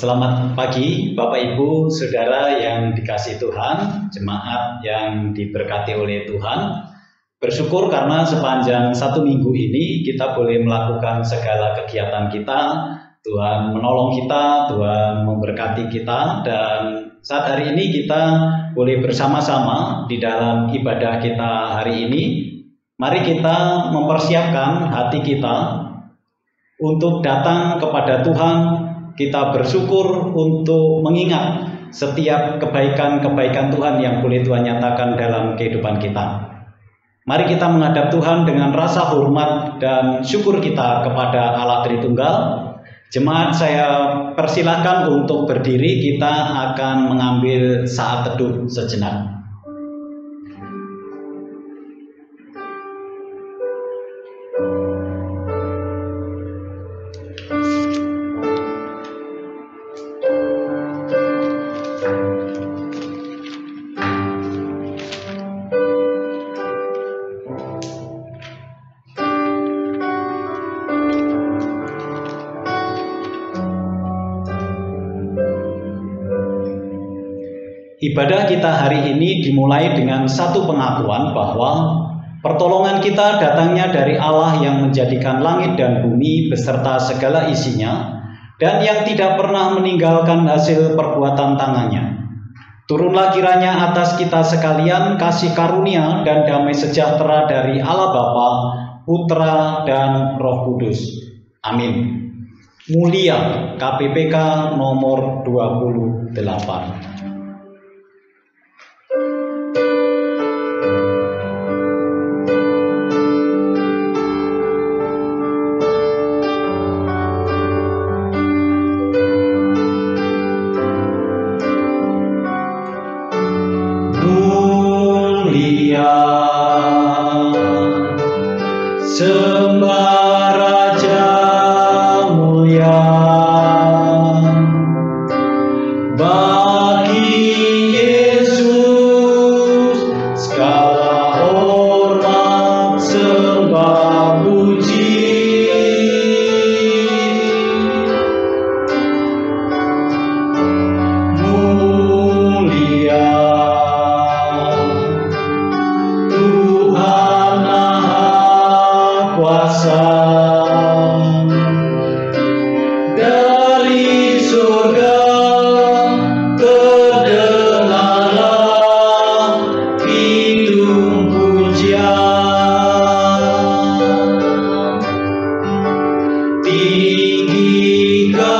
Selamat pagi Bapak Ibu Saudara yang dikasih Tuhan, jemaat yang diberkati oleh Tuhan. Bersyukur karena sepanjang satu minggu ini kita boleh melakukan segala kegiatan kita. Tuhan menolong kita, Tuhan memberkati kita dan saat hari ini kita boleh bersama-sama di dalam ibadah kita hari ini. Mari kita mempersiapkan hati kita untuk datang kepada Tuhan kita bersyukur untuk mengingat setiap kebaikan-kebaikan Tuhan yang boleh Tuhan nyatakan dalam kehidupan kita. Mari kita menghadap Tuhan dengan rasa hormat dan syukur kita kepada Allah Tritunggal. Jemaat saya persilahkan untuk berdiri, kita akan mengambil saat teduh sejenak. Ibadah kita hari ini dimulai dengan satu pengakuan bahwa pertolongan kita datangnya dari Allah yang menjadikan langit dan bumi beserta segala isinya dan yang tidak pernah meninggalkan hasil perbuatan tangannya. Turunlah kiranya atas kita sekalian kasih karunia dan damai sejahtera dari Allah Bapa, Putra, dan Roh Kudus. Amin. Mulia KPPK nomor 28. Ia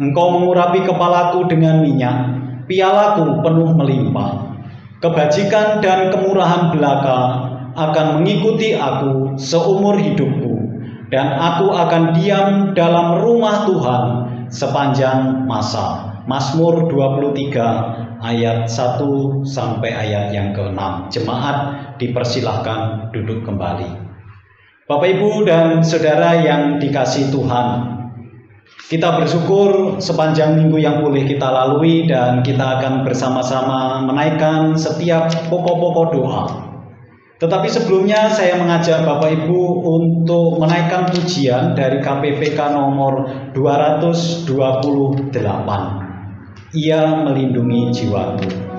Engkau mengurapi kepalaku dengan minyak, pialaku penuh melimpah. Kebajikan dan kemurahan belaka akan mengikuti aku seumur hidupku, dan aku akan diam dalam rumah Tuhan sepanjang masa. Mazmur 23 ayat 1 sampai ayat yang ke-6. Jemaat dipersilahkan duduk kembali. Bapak Ibu dan Saudara yang dikasih Tuhan, Kita bersyukur sepanjang minggu yang boleh kita lalui dan kita akan bersama-sama menaikkan setiap pokok-pokok doa. Tetapi sebelumnya saya mengajak Bapak Ibu untuk menaikkan pujian dari KPPK nomor 228. Ia melindungi jiwaku.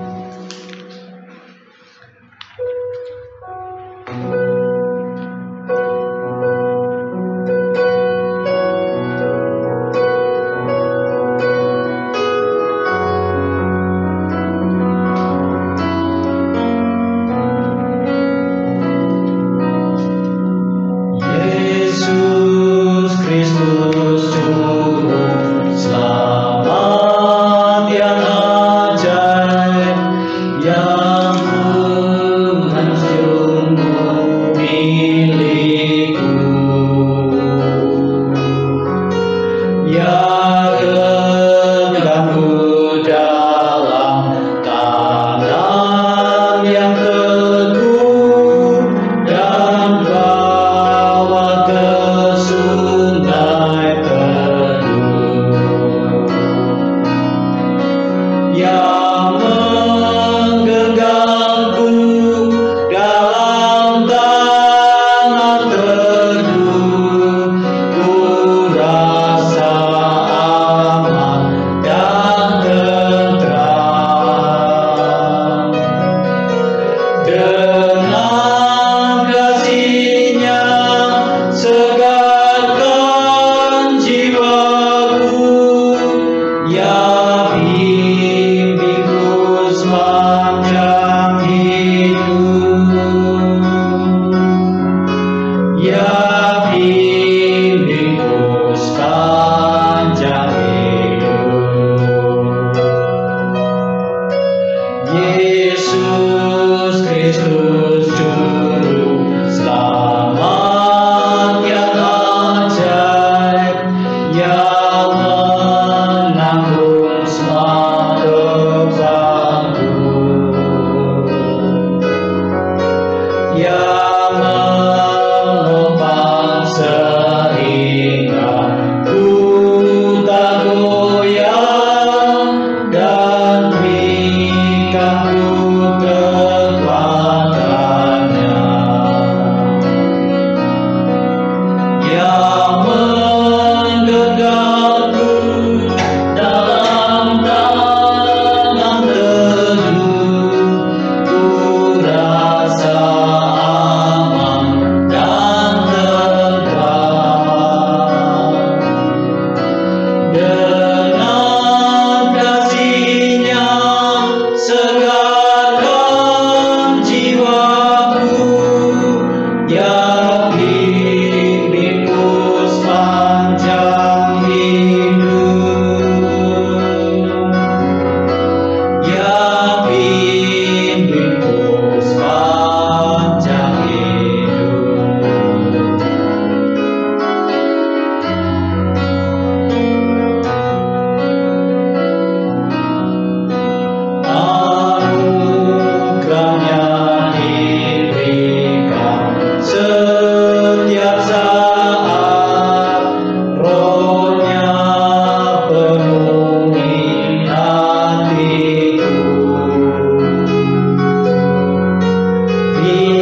Hallelujah. Amém.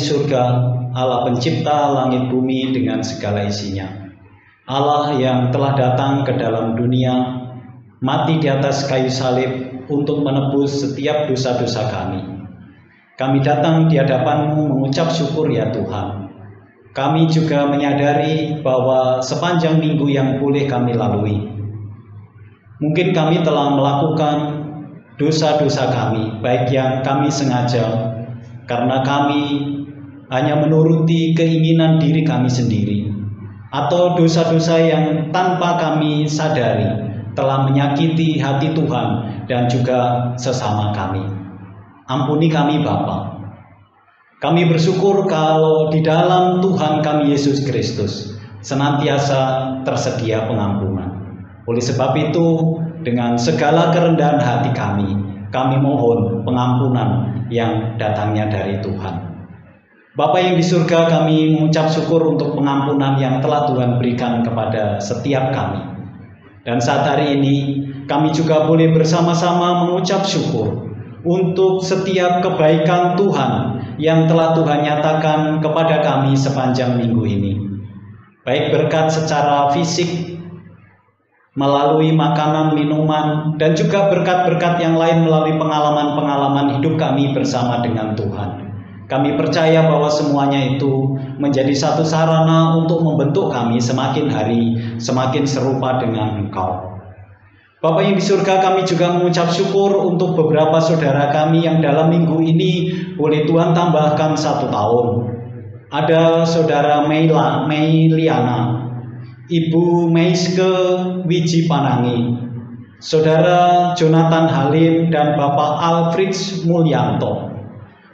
Surga, Allah pencipta langit bumi dengan segala isinya. Allah yang telah datang ke dalam dunia, mati di atas kayu salib untuk menebus setiap dosa-dosa kami. Kami datang di hadapanmu mengucap syukur ya Tuhan. Kami juga menyadari bahwa sepanjang minggu yang boleh kami lalui, Mungkin kami telah melakukan dosa-dosa kami, baik yang kami sengaja, karena kami hanya menuruti keinginan diri kami sendiri, atau dosa-dosa yang tanpa kami sadari telah menyakiti hati Tuhan dan juga sesama kami. Ampuni kami Bapa. Kami bersyukur kalau di dalam Tuhan kami Yesus Kristus senantiasa tersedia pengampunan. Oleh sebab itu, dengan segala kerendahan hati kami, kami mohon pengampunan yang datangnya dari Tuhan. Bapa yang di surga kami mengucap syukur untuk pengampunan yang telah Tuhan berikan kepada setiap kami. Dan saat hari ini kami juga boleh bersama-sama mengucap syukur untuk setiap kebaikan Tuhan yang telah Tuhan nyatakan kepada kami sepanjang minggu ini. Baik berkat secara fisik melalui makanan, minuman, dan juga berkat-berkat yang lain melalui pengalaman-pengalaman hidup kami bersama dengan Tuhan. Kami percaya bahwa semuanya itu menjadi satu sarana untuk membentuk kami semakin hari semakin serupa dengan Engkau. Bapak yang di surga kami juga mengucap syukur untuk beberapa saudara kami yang dalam minggu ini boleh Tuhan tambahkan satu tahun. Ada saudara Meila, Meiliana, Ibu Meiske Wiji Panangi, Saudara Jonathan Halim dan Bapak Alfred Mulyanto.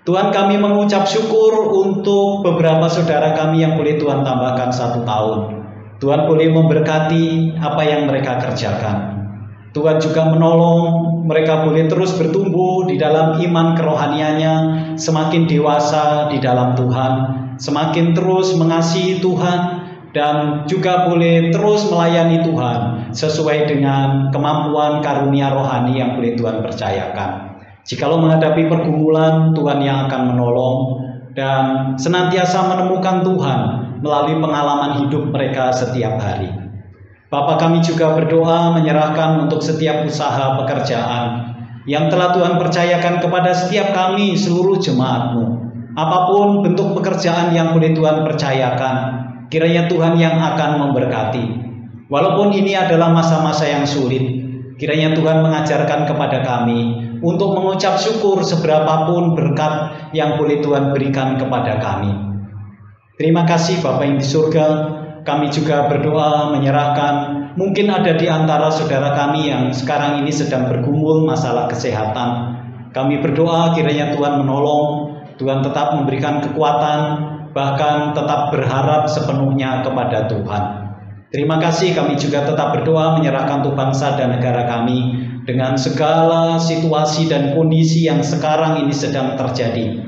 Tuhan kami mengucap syukur untuk beberapa saudara kami yang boleh Tuhan tambahkan satu tahun. Tuhan boleh memberkati apa yang mereka kerjakan. Tuhan juga menolong mereka boleh terus bertumbuh di dalam iman kerohaniannya, semakin dewasa di dalam Tuhan, semakin terus mengasihi Tuhan, dan juga boleh terus melayani Tuhan sesuai dengan kemampuan karunia rohani yang boleh Tuhan percayakan. Jikalau menghadapi pergumulan, Tuhan yang akan menolong dan senantiasa menemukan Tuhan melalui pengalaman hidup mereka setiap hari. Bapak kami juga berdoa menyerahkan untuk setiap usaha pekerjaan yang telah Tuhan percayakan kepada setiap kami seluruh jemaatmu. Apa pun bentuk pekerjaan yang boleh Tuhan percayakan, Kiranya Tuhan yang akan memberkati. Walaupun ini adalah masa-masa yang sulit, kiranya Tuhan mengajarkan kepada kami untuk mengucap syukur seberapapun berkat yang boleh Tuhan berikan kepada kami. Terima kasih Bapak yang di surga. Kami juga berdoa menyerahkan mungkin ada di antara saudara kami yang sekarang ini sedang bergumul masalah kesehatan. Kami berdoa kiranya Tuhan menolong, Tuhan tetap memberikan kekuatan, bahkan tetap berharap sepenuhnya kepada Tuhan. Terima kasih kami juga tetap berdoa menyerahkan untuk bangsa dan negara kami dengan segala situasi dan kondisi yang sekarang ini sedang terjadi.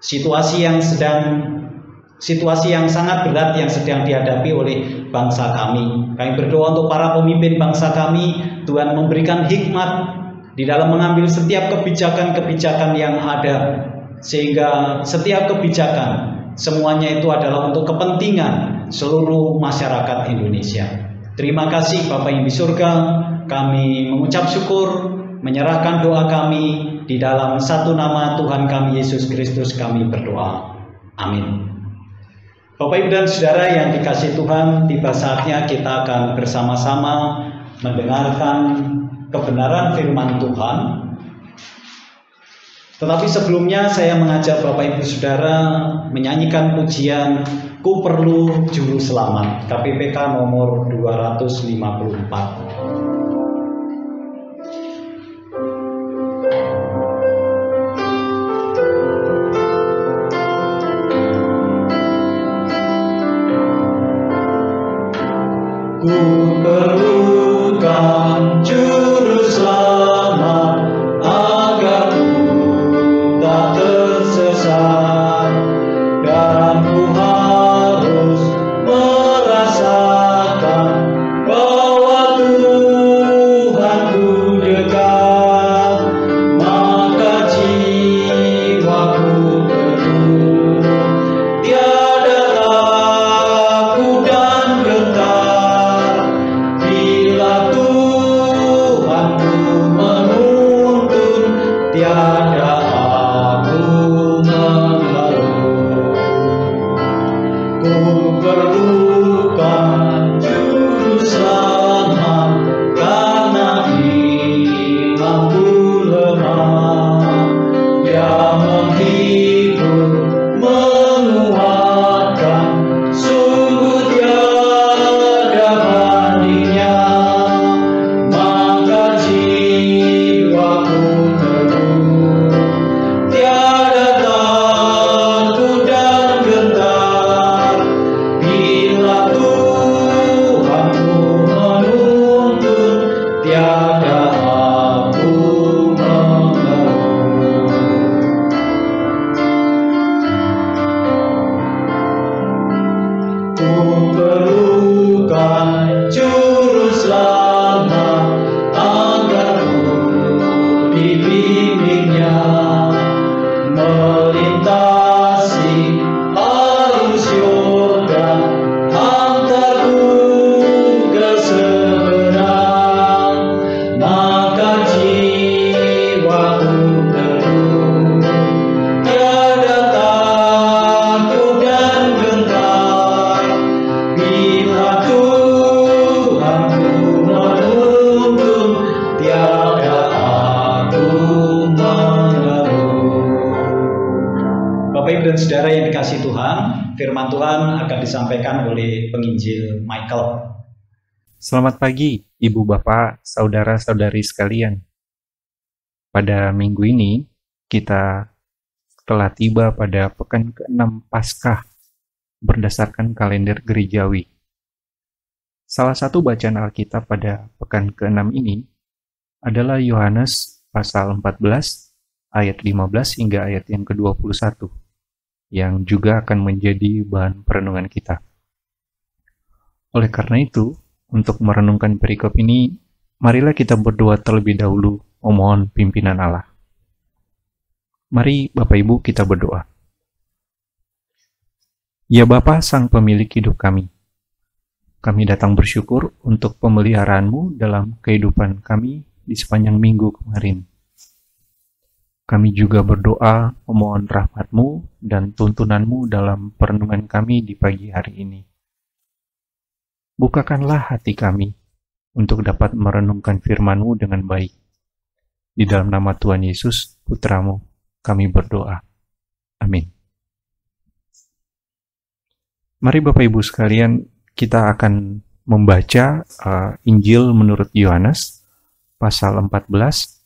Situasi yang sedang situasi yang sangat berat yang sedang dihadapi oleh bangsa kami. Kami berdoa untuk para pemimpin bangsa kami, Tuhan memberikan hikmat di dalam mengambil setiap kebijakan-kebijakan yang ada sehingga setiap kebijakan Semuanya itu adalah untuk kepentingan seluruh masyarakat Indonesia. Terima kasih Bapak yang di surga. Kami mengucap syukur, menyerahkan doa kami di dalam satu nama Tuhan kami Yesus Kristus kami berdoa. Amin. Bapak Ibu dan Saudara yang dikasih Tuhan, tiba saatnya kita akan bersama-sama mendengarkan kebenaran firman Tuhan tetapi sebelumnya saya mengajak Bapak Ibu Saudara menyanyikan pujian Ku Perlu Juru Selamat KPPK nomor 254. Ku perlukan juru selamat Selamat pagi, Ibu Bapak, Saudara-saudari sekalian. Pada minggu ini, kita telah tiba pada pekan ke-6 Paskah berdasarkan kalender gerejawi. Salah satu bacaan Alkitab pada pekan ke-6 ini adalah Yohanes pasal 14 ayat 15 hingga ayat yang ke-21 yang juga akan menjadi bahan perenungan kita. Oleh karena itu, untuk merenungkan perikop ini, marilah kita berdoa terlebih dahulu memohon pimpinan Allah. Mari Bapak Ibu kita berdoa. Ya Bapa Sang Pemilik hidup kami, kami datang bersyukur untuk pemeliharaanmu dalam kehidupan kami di sepanjang minggu kemarin. Kami juga berdoa memohon rahmatmu dan tuntunanmu dalam perenungan kami di pagi hari ini. Bukakanlah hati kami untuk dapat merenungkan firman-Mu dengan baik. Di dalam nama Tuhan Yesus, Putramu, kami berdoa. Amin. Mari Bapak Ibu sekalian, kita akan membaca uh, Injil menurut Yohanes, pasal 14,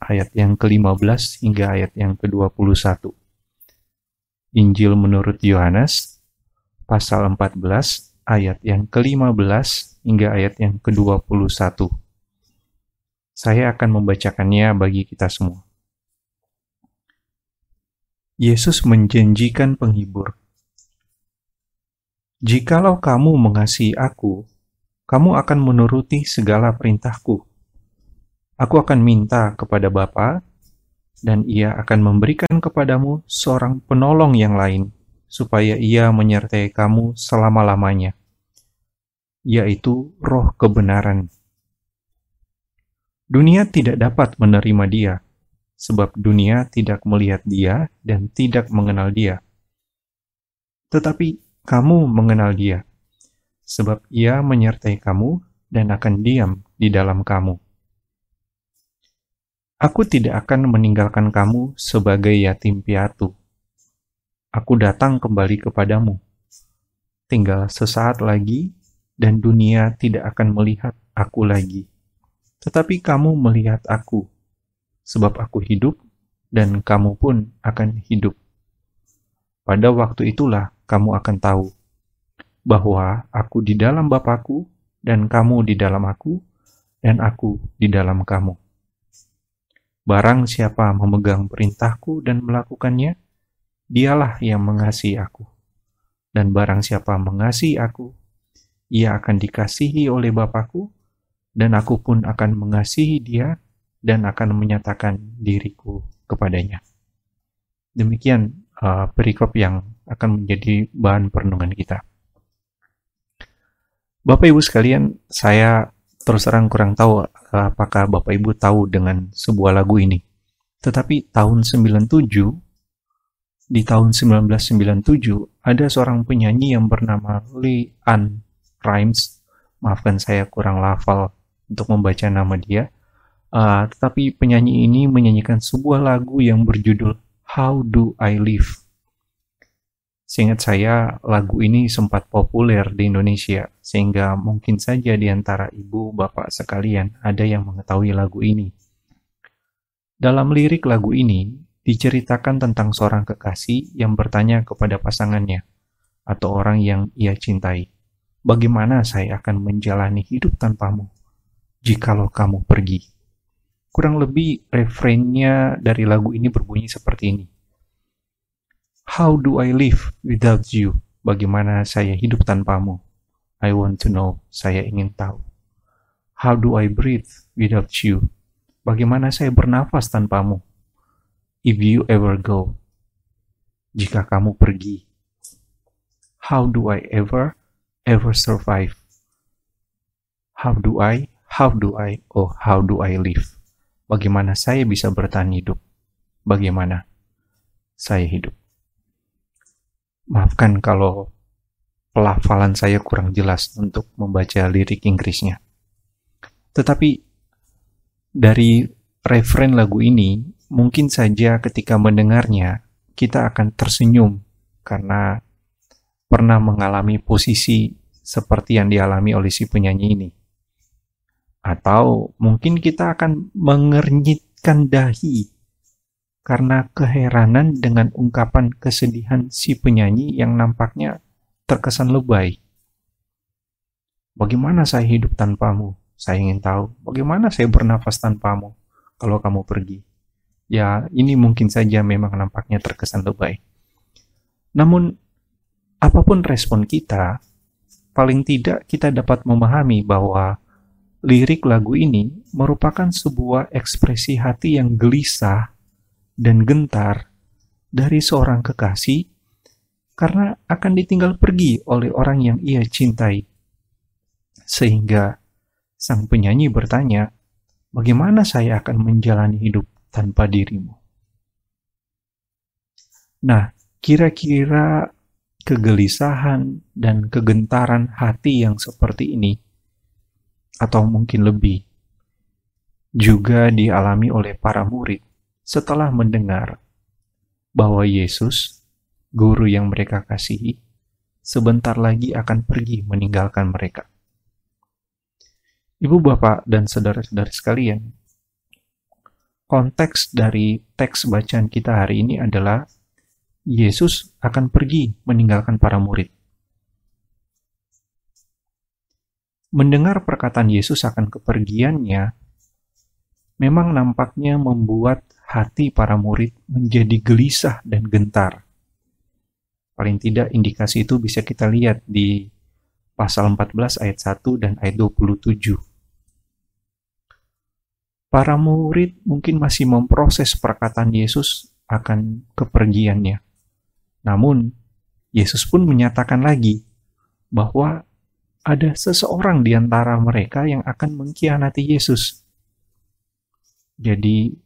ayat yang ke-15 hingga ayat yang ke-21. Injil menurut Yohanes, pasal 14, ayat yang ke-15 hingga ayat yang ke-21. Saya akan membacakannya bagi kita semua. Yesus menjanjikan penghibur. Jikalau kamu mengasihi aku, kamu akan menuruti segala perintahku. Aku akan minta kepada Bapa, dan ia akan memberikan kepadamu seorang penolong yang lain, supaya ia menyertai kamu selama-lamanya, yaitu roh kebenaran. Dunia tidak dapat menerima dia, sebab dunia tidak melihat dia dan tidak mengenal dia. Tetapi kamu mengenal dia, sebab ia menyertai kamu dan akan diam di dalam kamu. Aku tidak akan meninggalkan kamu sebagai yatim piatu aku datang kembali kepadamu. Tinggal sesaat lagi, dan dunia tidak akan melihat aku lagi. Tetapi kamu melihat aku, sebab aku hidup, dan kamu pun akan hidup. Pada waktu itulah kamu akan tahu bahwa aku di dalam Bapakku, dan kamu di dalam aku, dan aku di dalam kamu. Barang siapa memegang perintahku dan melakukannya, dialah yang mengasihi aku. Dan barang siapa mengasihi aku, ia akan dikasihi oleh Bapakku, dan aku pun akan mengasihi dia dan akan menyatakan diriku kepadanya. Demikian uh, perikop yang akan menjadi bahan perenungan kita. Bapak Ibu sekalian, saya terus terang kurang tahu uh, apakah Bapak Ibu tahu dengan sebuah lagu ini. Tetapi tahun 97 di tahun 1997 ada seorang penyanyi yang bernama Lee Ann Rimes. Maafkan saya kurang lafal untuk membaca nama dia. Uh, tetapi penyanyi ini menyanyikan sebuah lagu yang berjudul How Do I Live. Seingat saya, lagu ini sempat populer di Indonesia, sehingga mungkin saja di antara ibu bapak sekalian ada yang mengetahui lagu ini. Dalam lirik lagu ini, diceritakan tentang seorang kekasih yang bertanya kepada pasangannya atau orang yang ia cintai, "Bagaimana saya akan menjalani hidup tanpamu jikalau kamu pergi?" Kurang lebih refrainnya dari lagu ini berbunyi seperti ini. How do I live without you? Bagaimana saya hidup tanpamu? I want to know. Saya ingin tahu. How do I breathe without you? Bagaimana saya bernafas tanpamu? If you ever go, jika kamu pergi, how do I ever, ever survive? How do I, how do I, oh how do I live? Bagaimana saya bisa bertahan hidup? Bagaimana saya hidup? Maafkan kalau pelafalan saya kurang jelas untuk membaca lirik Inggrisnya. Tetapi dari referen lagu ini mungkin saja ketika mendengarnya kita akan tersenyum karena pernah mengalami posisi seperti yang dialami oleh si penyanyi ini. Atau mungkin kita akan mengernyitkan dahi karena keheranan dengan ungkapan kesedihan si penyanyi yang nampaknya terkesan lebay. Bagaimana saya hidup tanpamu? Saya ingin tahu. Bagaimana saya bernafas tanpamu kalau kamu pergi? Ya, ini mungkin saja memang nampaknya terkesan lebay. Namun, apa pun respon kita, paling tidak kita dapat memahami bahwa lirik lagu ini merupakan sebuah ekspresi hati yang gelisah dan gentar dari seorang kekasih karena akan ditinggal pergi oleh orang yang ia cintai. Sehingga sang penyanyi bertanya, "Bagaimana saya akan menjalani hidup tanpa dirimu?" Nah, kira-kira kegelisahan dan kegentaran hati yang seperti ini, atau mungkin lebih, juga dialami oleh para murid setelah mendengar bahwa Yesus, guru yang mereka kasihi, sebentar lagi akan pergi meninggalkan mereka. Ibu, bapak, dan saudara-saudara sekalian, konteks dari teks bacaan kita hari ini adalah Yesus akan pergi meninggalkan para murid. Mendengar perkataan Yesus akan kepergiannya, memang nampaknya membuat hati para murid menjadi gelisah dan gentar. Paling tidak indikasi itu bisa kita lihat di pasal 14 ayat 1 dan ayat 27. Para murid mungkin masih memproses perkataan Yesus akan kepergiannya. Namun, Yesus pun menyatakan lagi bahwa ada seseorang di antara mereka yang akan mengkhianati Yesus. Jadi,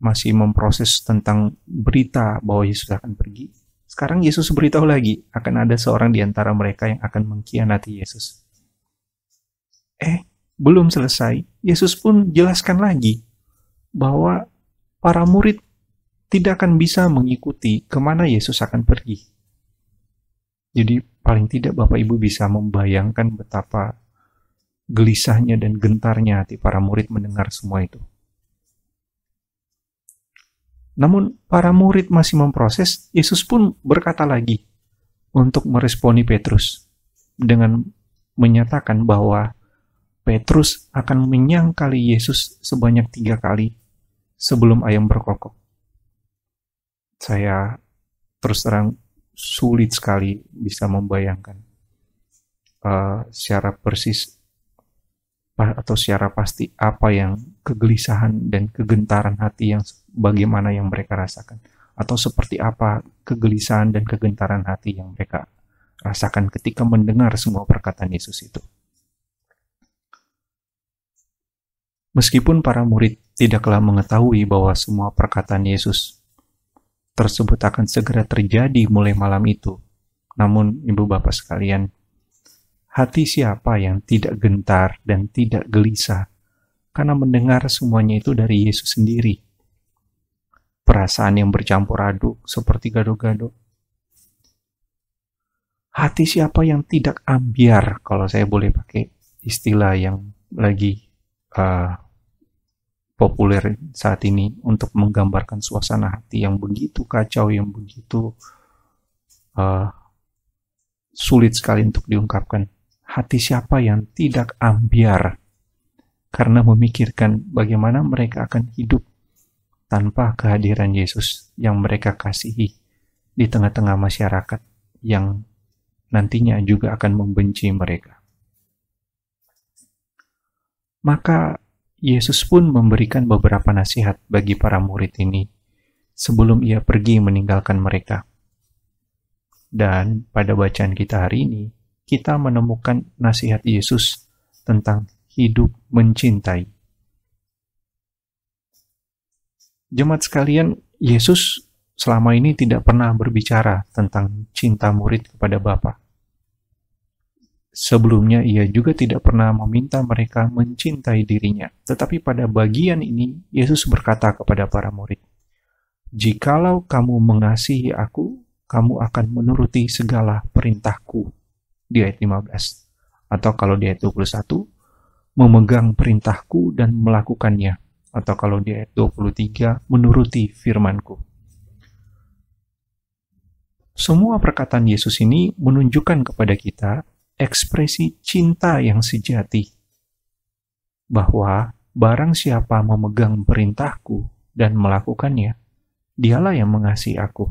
masih memproses tentang berita bahwa Yesus akan pergi. Sekarang Yesus beritahu lagi, akan ada seorang di antara mereka yang akan mengkhianati Yesus. Eh, belum selesai, Yesus pun jelaskan lagi bahwa para murid tidak akan bisa mengikuti ke mana Yesus akan pergi. Jadi paling tidak Bapak Ibu bisa membayangkan betapa gelisahnya dan gentarnya hati para murid mendengar semua itu. Namun para murid masih memproses, Yesus pun berkata lagi untuk meresponi Petrus dengan menyatakan bahwa Petrus akan menyangkali Yesus sebanyak tiga kali sebelum ayam berkokok saya terus terang sulit sekali bisa membayangkan uh, secara persis atau secara pasti apa yang kegelisahan dan kegentaran hati yang bagaimana yang mereka rasakan atau seperti apa kegelisahan dan kegentaran hati yang mereka rasakan ketika mendengar semua perkataan Yesus itu. Meskipun para murid tidaklah mengetahui bahwa semua perkataan Yesus tersebut akan segera terjadi mulai malam itu. Namun, ibu bapak sekalian, hati siapa yang tidak gentar dan tidak gelisah karena mendengar semuanya itu dari Yesus sendiri? Perasaan yang bercampur aduk seperti gado-gado. Hati siapa yang tidak ambiar, kalau saya boleh pakai istilah yang lagi uh, populer saat ini untuk menggambarkan suasana hati yang begitu kacau, yang begitu uh, sulit sekali untuk diungkapkan. Hati siapa yang tidak ambiar karena memikirkan bagaimana mereka akan hidup tanpa kehadiran Yesus yang mereka kasihi di tengah-tengah masyarakat yang nantinya juga akan membenci mereka. Maka Yesus pun memberikan beberapa nasihat bagi para murid ini sebelum ia pergi meninggalkan mereka. Dan pada bacaan kita hari ini, kita menemukan nasihat Yesus tentang hidup mencintai. Jemaat sekalian, Yesus selama ini tidak pernah berbicara tentang cinta murid kepada Bapa. Sebelumnya ia juga tidak pernah meminta mereka mencintai dirinya. Tetapi pada bagian ini, Yesus berkata kepada para murid, Jikalau kamu mengasihi aku, kamu akan menuruti segala perintahku. Di ayat 15. Atau kalau di ayat 21, memegang perintahku dan melakukannya. Atau kalau di ayat 23, menuruti firmanku. Semua perkataan Yesus ini menunjukkan kepada kita ekspresi cinta yang sejati. Bahwa barang siapa memegang perintahku dan melakukannya, dialah yang mengasihi aku.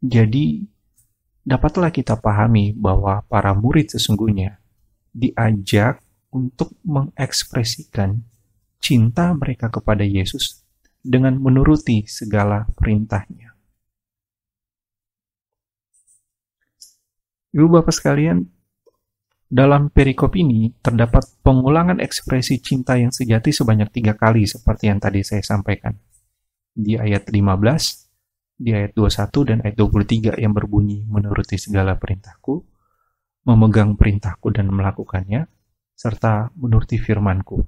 Jadi, dapatlah kita pahami bahwa para murid sesungguhnya diajak untuk mengekspresikan cinta mereka kepada Yesus dengan menuruti segala perintahnya. Ibu bapak sekalian, dalam perikop ini terdapat pengulangan ekspresi cinta yang sejati sebanyak tiga kali seperti yang tadi saya sampaikan. Di ayat 15, di ayat 21 dan ayat 23 yang berbunyi menuruti segala perintahku, memegang perintahku dan melakukannya, serta menuruti firmanku.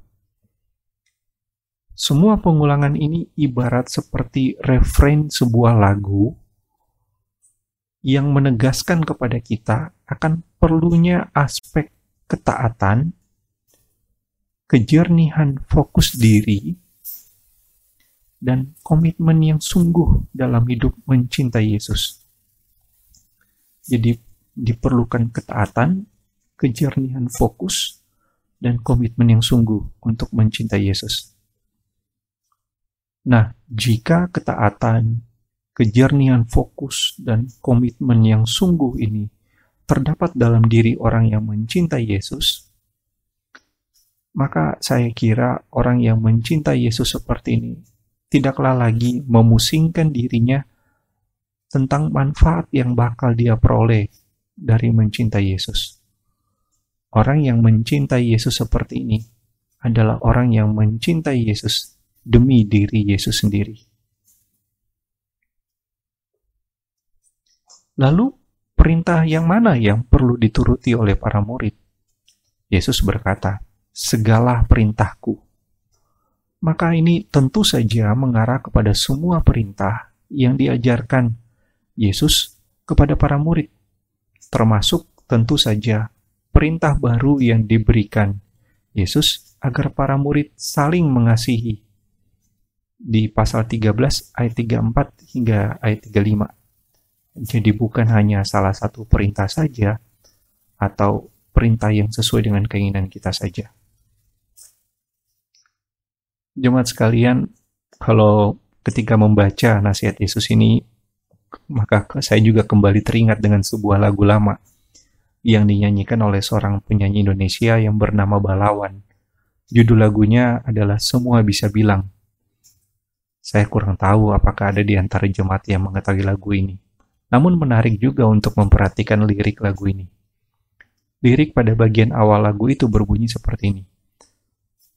Semua pengulangan ini ibarat seperti refrain sebuah lagu yang menegaskan kepada kita akan perlunya aspek ketaatan, kejernihan fokus diri, dan komitmen yang sungguh dalam hidup mencintai Yesus. Jadi diperlukan ketaatan, kejernihan fokus, dan komitmen yang sungguh untuk mencintai Yesus. Nah, jika ketaatan, kejernihan fokus, dan komitmen yang sungguh ini terdapat dalam diri orang yang mencintai Yesus, maka saya kira orang yang mencintai Yesus seperti ini tidaklah lagi memusingkan dirinya tentang manfaat yang bakal dia peroleh dari mencintai Yesus. Orang yang mencintai Yesus seperti ini adalah orang yang mencintai Yesus demi diri Yesus sendiri. Lalu, perintah yang mana yang perlu dituruti oleh para murid? Yesus berkata, "Segala perintahku maka ini tentu saja mengarah kepada semua perintah yang diajarkan Yesus kepada para murid, termasuk tentu saja perintah baru yang diberikan Yesus agar para murid saling mengasihi. Di pasal 13 ayat 34 hingga ayat 35. Jadi bukan hanya salah satu perintah saja atau perintah yang sesuai dengan keinginan kita saja Jemaat sekalian, kalau ketika membaca nasihat Yesus ini, maka saya juga kembali teringat dengan sebuah lagu lama yang dinyanyikan oleh seorang penyanyi Indonesia yang bernama Balawan. Judul lagunya adalah Semua Bisa Bilang. Saya kurang tahu apakah ada di antara jemaat yang mengetahui lagu ini. Namun menarik juga untuk memperhatikan lirik lagu ini. Lirik pada bagian awal lagu itu berbunyi seperti ini.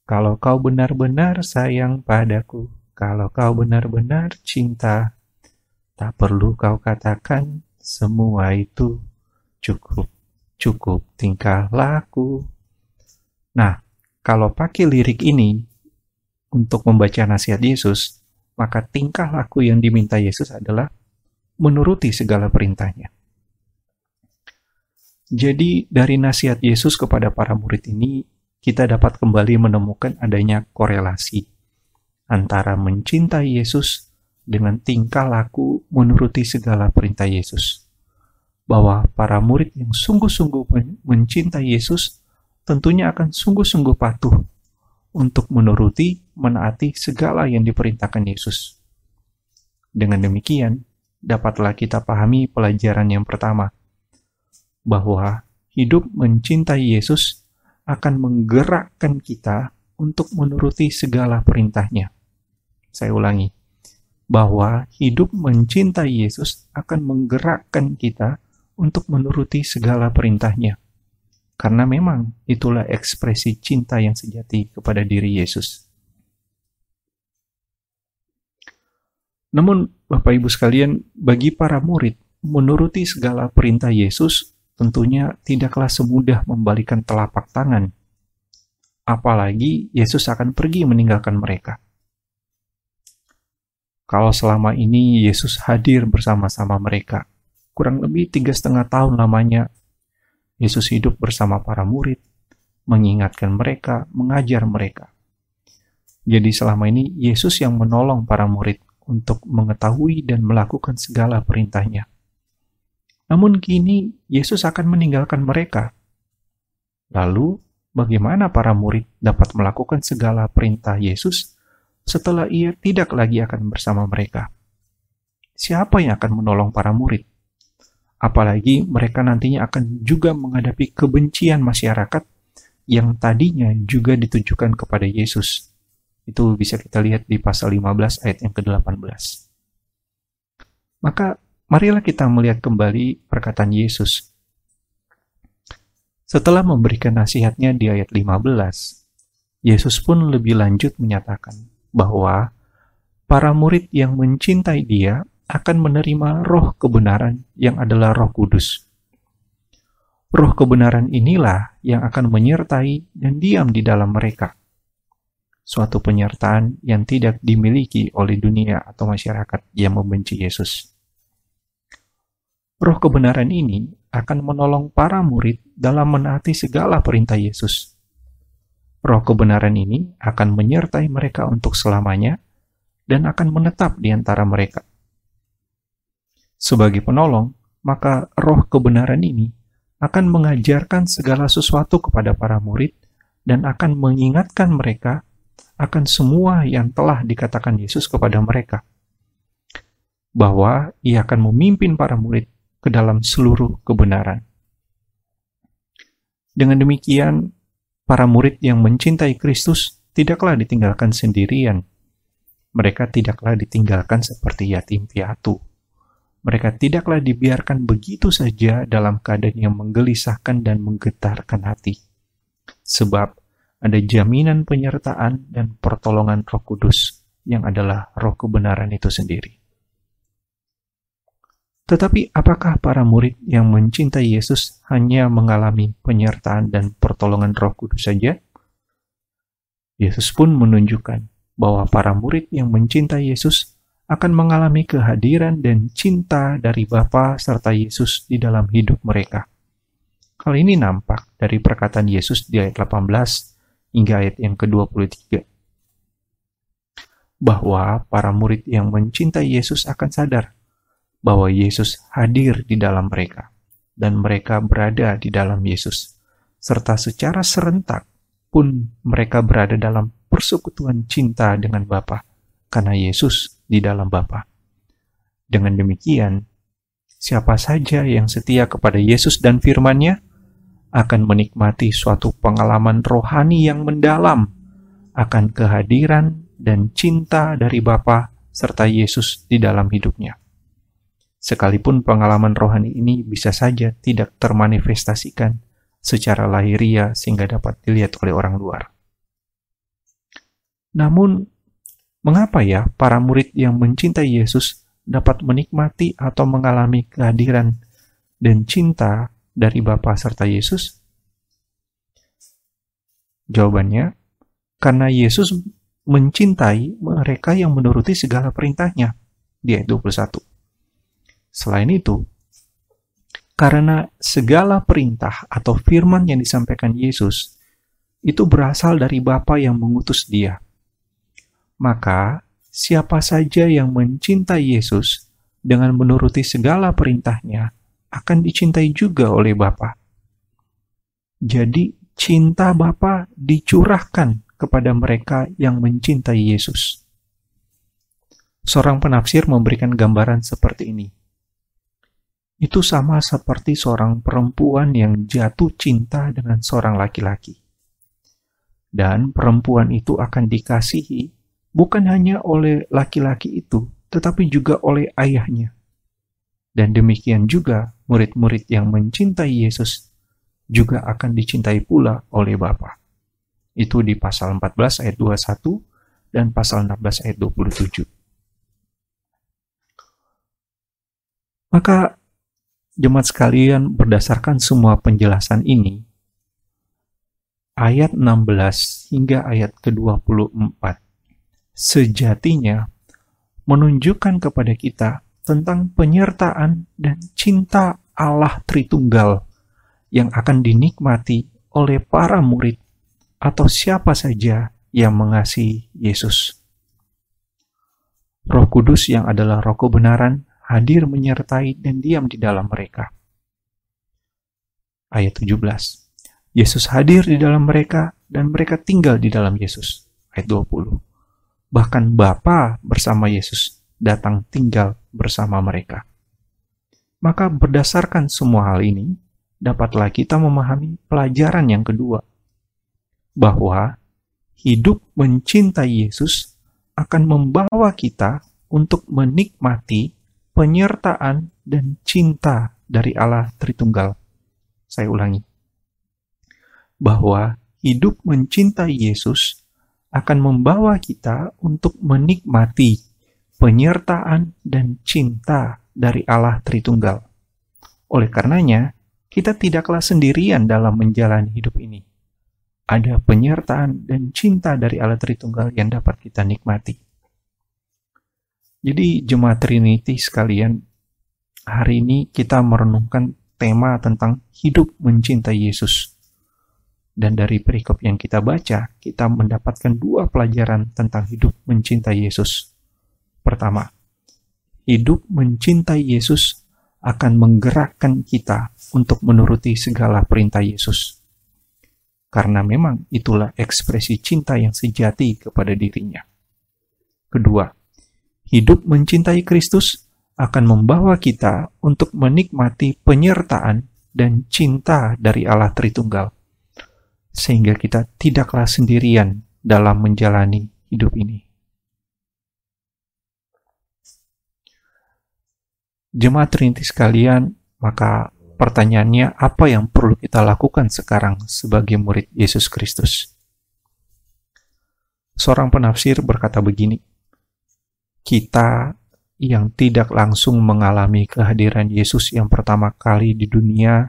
Kalau kau benar-benar sayang padaku, kalau kau benar-benar cinta, tak perlu kau katakan semua itu cukup, cukup tingkah laku. Nah, kalau pakai lirik ini untuk membaca nasihat Yesus, maka tingkah laku yang diminta Yesus adalah menuruti segala perintahnya. Jadi dari nasihat Yesus kepada para murid ini kita dapat kembali menemukan adanya korelasi antara mencintai Yesus dengan tingkah laku menuruti segala perintah Yesus. Bahwa para murid yang sungguh-sungguh mencintai Yesus tentunya akan sungguh-sungguh patuh untuk menuruti, menaati segala yang diperintahkan Yesus. Dengan demikian, dapatlah kita pahami pelajaran yang pertama, bahwa hidup mencintai Yesus akan menggerakkan kita untuk menuruti segala perintahnya. Saya ulangi, bahwa hidup mencintai Yesus akan menggerakkan kita untuk menuruti segala perintahnya. Karena memang itulah ekspresi cinta yang sejati kepada diri Yesus. Namun, Bapak Ibu sekalian, bagi para murid, menuruti segala perintah Yesus tentunya tidaklah semudah membalikan telapak tangan. Apalagi Yesus akan pergi meninggalkan mereka. kalau selama ini Yesus hadir bersama-sama mereka. Kurang lebih tiga setengah tahun lamanya Yesus hidup bersama para murid, mengingatkan mereka, mengajar mereka. Jadi selama ini Yesus yang menolong para murid untuk mengetahui dan melakukan segala perintahnya. Namun kini Yesus akan meninggalkan mereka. Lalu, bagaimana para murid dapat melakukan segala perintah Yesus setelah ia tidak lagi akan bersama mereka. Siapa yang akan menolong para murid? Apalagi mereka nantinya akan juga menghadapi kebencian masyarakat yang tadinya juga ditujukan kepada Yesus. Itu bisa kita lihat di pasal 15 ayat yang ke-18. Maka marilah kita melihat kembali perkataan Yesus. Setelah memberikan nasihatnya di ayat 15, Yesus pun lebih lanjut menyatakan, bahwa para murid yang mencintai Dia akan menerima roh kebenaran yang adalah Roh Kudus. Roh kebenaran inilah yang akan menyertai dan diam di dalam mereka. Suatu penyertaan yang tidak dimiliki oleh dunia atau masyarakat yang membenci Yesus. Roh kebenaran ini akan menolong para murid dalam menaati segala perintah Yesus Roh kebenaran ini akan menyertai mereka untuk selamanya dan akan menetap di antara mereka. Sebagai penolong, maka roh kebenaran ini akan mengajarkan segala sesuatu kepada para murid dan akan mengingatkan mereka akan semua yang telah dikatakan Yesus kepada mereka. Bahwa ia akan memimpin para murid ke dalam seluruh kebenaran. Dengan demikian, para murid yang mencintai Kristus tidaklah ditinggalkan sendirian. Mereka tidaklah ditinggalkan seperti yatim piatu. Mereka tidaklah dibiarkan begitu saja dalam keadaan yang menggelisahkan dan menggetarkan hati. Sebab ada jaminan penyertaan dan pertolongan Roh Kudus yang adalah roh kebenaran itu sendiri. Tetapi apakah para murid yang mencintai Yesus hanya mengalami penyertaan dan pertolongan Roh Kudus saja? Yesus pun menunjukkan bahwa para murid yang mencintai Yesus akan mengalami kehadiran dan cinta dari Bapa serta Yesus di dalam hidup mereka. Hal ini nampak dari perkataan Yesus di ayat 18 hingga ayat yang ke-23. Bahwa para murid yang mencintai Yesus akan sadar bahwa Yesus hadir di dalam mereka dan mereka berada di dalam Yesus, serta secara serentak pun mereka berada dalam persekutuan cinta dengan Bapa karena Yesus di dalam Bapa. Dengan demikian, siapa saja yang setia kepada Yesus dan firman-Nya akan menikmati suatu pengalaman rohani yang mendalam akan kehadiran dan cinta dari Bapa serta Yesus di dalam hidupnya sekalipun pengalaman rohani ini bisa saja tidak termanifestasikan secara lahiria sehingga dapat dilihat oleh orang luar. Namun, mengapa ya para murid yang mencintai Yesus dapat menikmati atau mengalami kehadiran dan cinta dari Bapa serta Yesus? Jawabannya, karena Yesus mencintai mereka yang menuruti segala perintahnya. Di ayat 21. Selain itu, karena segala perintah atau firman yang disampaikan Yesus itu berasal dari Bapa yang mengutus Dia. Maka, siapa saja yang mencintai Yesus dengan menuruti segala perintahnya akan dicintai juga oleh Bapa. Jadi, cinta Bapa dicurahkan kepada mereka yang mencintai Yesus. Seorang penafsir memberikan gambaran seperti ini itu sama seperti seorang perempuan yang jatuh cinta dengan seorang laki-laki. Dan perempuan itu akan dikasihi bukan hanya oleh laki-laki itu, tetapi juga oleh ayahnya. Dan demikian juga murid-murid yang mencintai Yesus juga akan dicintai pula oleh Bapa. Itu di pasal 14 ayat 21 dan pasal 16 ayat 27. Maka Jemaat sekalian, berdasarkan semua penjelasan ini, ayat 16 hingga ayat ke-24, sejatinya menunjukkan kepada kita tentang penyertaan dan cinta Allah Tritunggal yang akan dinikmati oleh para murid atau siapa saja yang mengasihi Yesus. Roh Kudus yang adalah roh kebenaran hadir menyertai dan diam di dalam mereka. Ayat 17. Yesus hadir di dalam mereka dan mereka tinggal di dalam Yesus. Ayat 20. Bahkan Bapa bersama Yesus datang tinggal bersama mereka. Maka berdasarkan semua hal ini, dapatlah kita memahami pelajaran yang kedua, bahwa hidup mencintai Yesus akan membawa kita untuk menikmati penyertaan dan cinta dari Allah Tritunggal. Saya ulangi, bahwa hidup mencintai Yesus akan membawa kita untuk menikmati penyertaan dan cinta dari Allah Tritunggal. Oleh karenanya, kita tidaklah sendirian dalam menjalani hidup ini. Ada penyertaan dan cinta dari Allah Tritunggal yang dapat kita nikmati. Jadi jemaat Trinity sekalian, hari ini kita merenungkan tema tentang hidup mencintai Yesus. Dan dari perikop yang kita baca, kita mendapatkan dua pelajaran tentang hidup mencintai Yesus. Pertama, hidup mencintai Yesus akan menggerakkan kita untuk menuruti segala perintah Yesus. Karena memang itulah ekspresi cinta yang sejati kepada dirinya. Kedua, hidup mencintai Kristus akan membawa kita untuk menikmati penyertaan dan cinta dari Allah Tritunggal, sehingga kita tidaklah sendirian dalam menjalani hidup ini. Jemaat Trinity sekalian, maka pertanyaannya apa yang perlu kita lakukan sekarang sebagai murid Yesus Kristus? Seorang penafsir berkata begini, kita yang tidak langsung mengalami kehadiran Yesus yang pertama kali di dunia,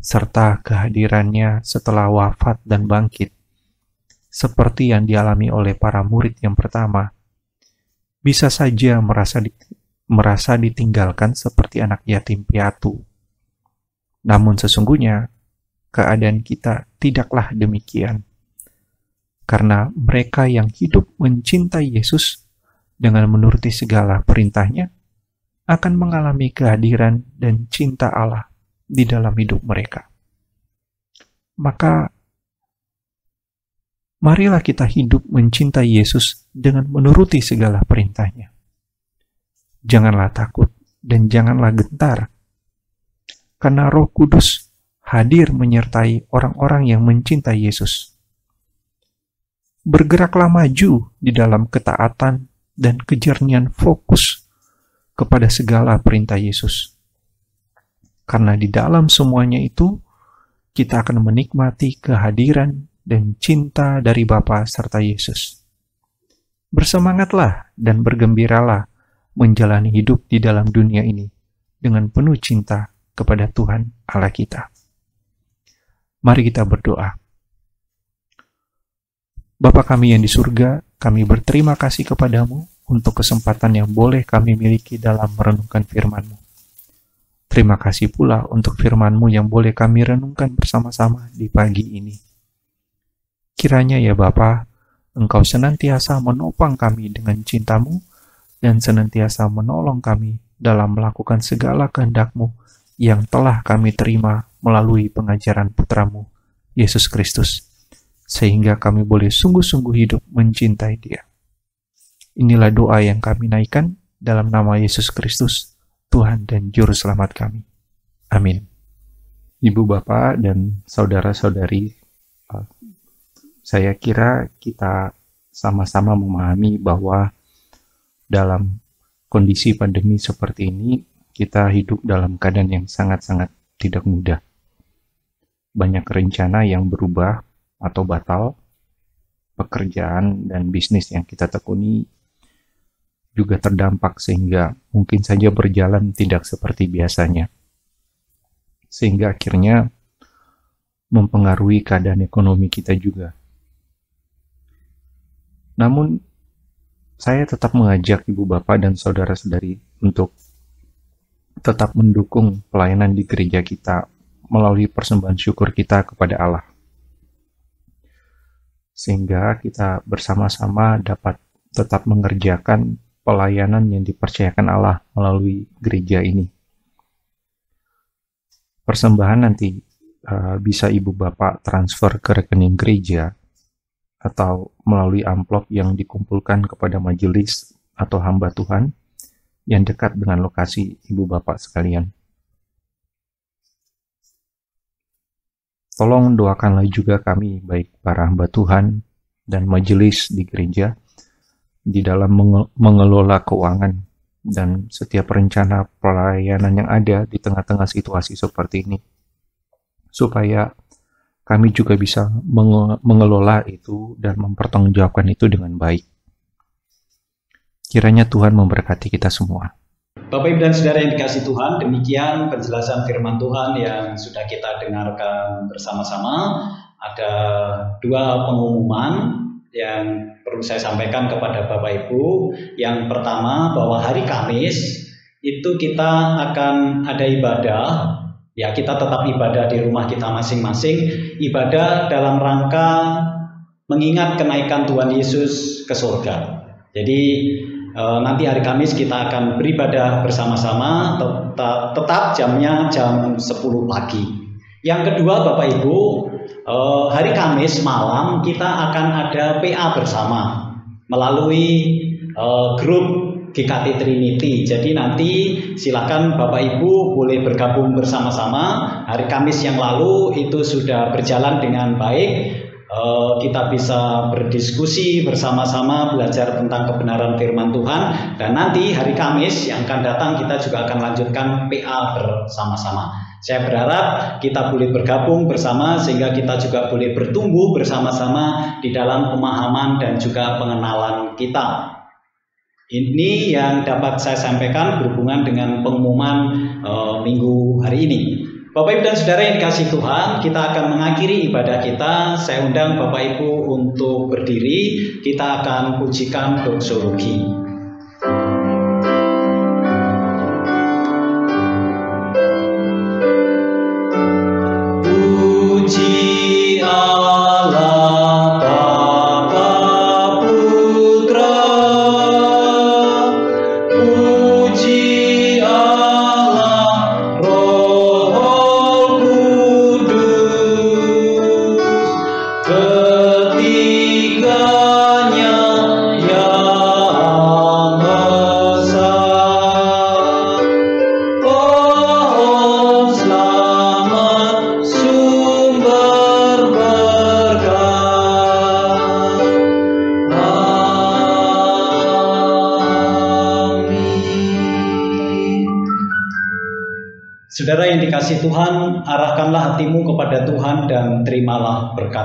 serta kehadirannya setelah wafat dan bangkit, seperti yang dialami oleh para murid yang pertama, bisa saja merasa merasa ditinggalkan seperti anak yatim piatu. Namun sesungguhnya, keadaan kita tidaklah demikian. Karena mereka yang hidup mencintai Yesus dengan menuruti segala perintahnya, akan mengalami kehadiran dan cinta Allah di dalam hidup mereka. Maka, marilah kita hidup mencintai Yesus dengan menuruti segala perintahnya janganlah takut dan janganlah gentar. Karena roh kudus hadir menyertai orang-orang yang mencintai Yesus. Bergeraklah maju di dalam ketaatan dan kejernian fokus kepada segala perintah Yesus. Karena di dalam semuanya itu, kita akan menikmati kehadiran dan cinta dari Bapa serta Yesus. Bersemangatlah dan bergembiralah menjalani hidup di dalam dunia ini dengan penuh cinta kepada Tuhan Allah kita. Mari kita berdoa. Bapa kami yang di surga, kami berterima kasih kepadamu untuk kesempatan yang boleh kami miliki dalam merenungkan firman-Mu. Terima kasih pula untuk firman-Mu yang boleh kami renungkan bersama-sama di pagi ini. Kiranya ya Bapa, Engkau senantiasa menopang kami dengan cintamu dan senantiasa menolong kami dalam melakukan segala kehendak-Mu yang telah kami terima melalui pengajaran putramu, Yesus Kristus, sehingga kami boleh sungguh-sungguh hidup mencintai dia. Inilah doa yang kami naikkan dalam nama Yesus Kristus, Tuhan dan Juru Selamat kami. Amin. Ibu, Bapak, dan Saudara-saudari, uh, saya kira kita sama-sama memahami bahwa dalam kondisi pandemi seperti ini, kita hidup dalam keadaan yang sangat-sangat tidak mudah. Banyak rencana yang berubah atau batal, pekerjaan dan bisnis yang kita tekuni juga terdampak sehingga mungkin saja berjalan tidak seperti biasanya. Sehingga akhirnya mempengaruhi keadaan ekonomi kita juga. Namun saya tetap mengajak ibu bapak dan saudara-saudari untuk tetap mendukung pelayanan di gereja kita melalui persembahan syukur kita kepada Allah. Sehingga kita bersama-sama dapat tetap mengerjakan pelayanan yang dipercayakan Allah melalui gereja ini. Persembahan nanti uh, bisa ibu bapak transfer ke rekening gereja atau melalui amplop yang dikumpulkan kepada majelis atau hamba Tuhan yang dekat dengan lokasi ibu bapak sekalian. Tolong doakanlah juga kami, baik para hamba Tuhan dan majelis di gereja, di dalam mengelola keuangan dan setiap rencana pelayanan yang ada di tengah-tengah situasi seperti ini. Supaya kami juga bisa mengelola itu dan mempertanggungjawabkan itu dengan baik. Kiranya Tuhan memberkati kita semua. Bapak Ibu dan Saudara yang dikasih Tuhan, demikian penjelasan firman Tuhan yang sudah kita dengarkan bersama-sama. Ada dua pengumuman yang perlu saya sampaikan kepada Bapak Ibu. Yang pertama bahwa hari Kamis itu kita akan ada ibadah Ya, kita tetap ibadah di rumah kita masing-masing, ibadah dalam rangka mengingat kenaikan Tuhan Yesus ke surga. Jadi e, nanti hari Kamis kita akan beribadah bersama-sama tetap, tetap jamnya jam 10 pagi. Yang kedua Bapak Ibu, e, hari Kamis malam kita akan ada PA bersama melalui e, grup GKT Trinity. Jadi nanti silakan Bapak Ibu boleh bergabung bersama-sama. Hari Kamis yang lalu itu sudah berjalan dengan baik. Uh, kita bisa berdiskusi bersama-sama belajar tentang kebenaran firman Tuhan dan nanti hari Kamis yang akan datang kita juga akan lanjutkan PA bersama-sama. Saya berharap kita boleh bergabung bersama sehingga kita juga boleh bertumbuh bersama-sama di dalam pemahaman dan juga pengenalan kita. Ini yang dapat saya sampaikan berhubungan dengan pengumuman uh, minggu hari ini. Bapak Ibu dan Saudara yang dikasih Tuhan, kita akan mengakhiri ibadah kita. Saya undang Bapak Ibu untuk berdiri. Kita akan pujikan doksologi.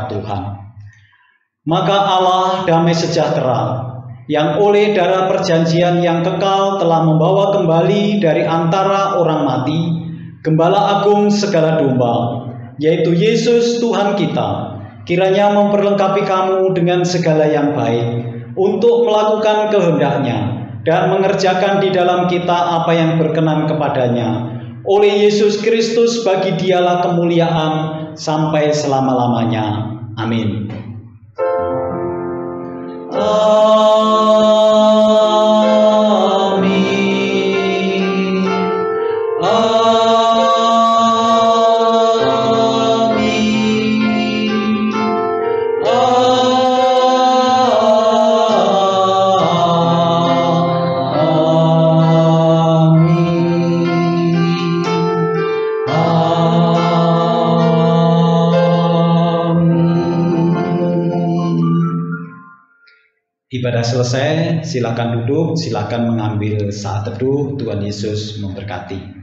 Tuhan. Maka Allah damai sejahtera yang oleh darah perjanjian yang kekal telah membawa kembali dari antara orang mati gembala agung segala domba, yaitu Yesus Tuhan kita, kiranya memperlengkapi kamu dengan segala yang baik untuk melakukan kehendaknya dan mengerjakan di dalam kita apa yang berkenan kepadanya oleh Yesus Kristus bagi dialah kemuliaan sampai selama-lamanya. Amin. Ibadah selesai, silakan duduk, silakan mengambil saat teduh. Tuhan Yesus memberkati.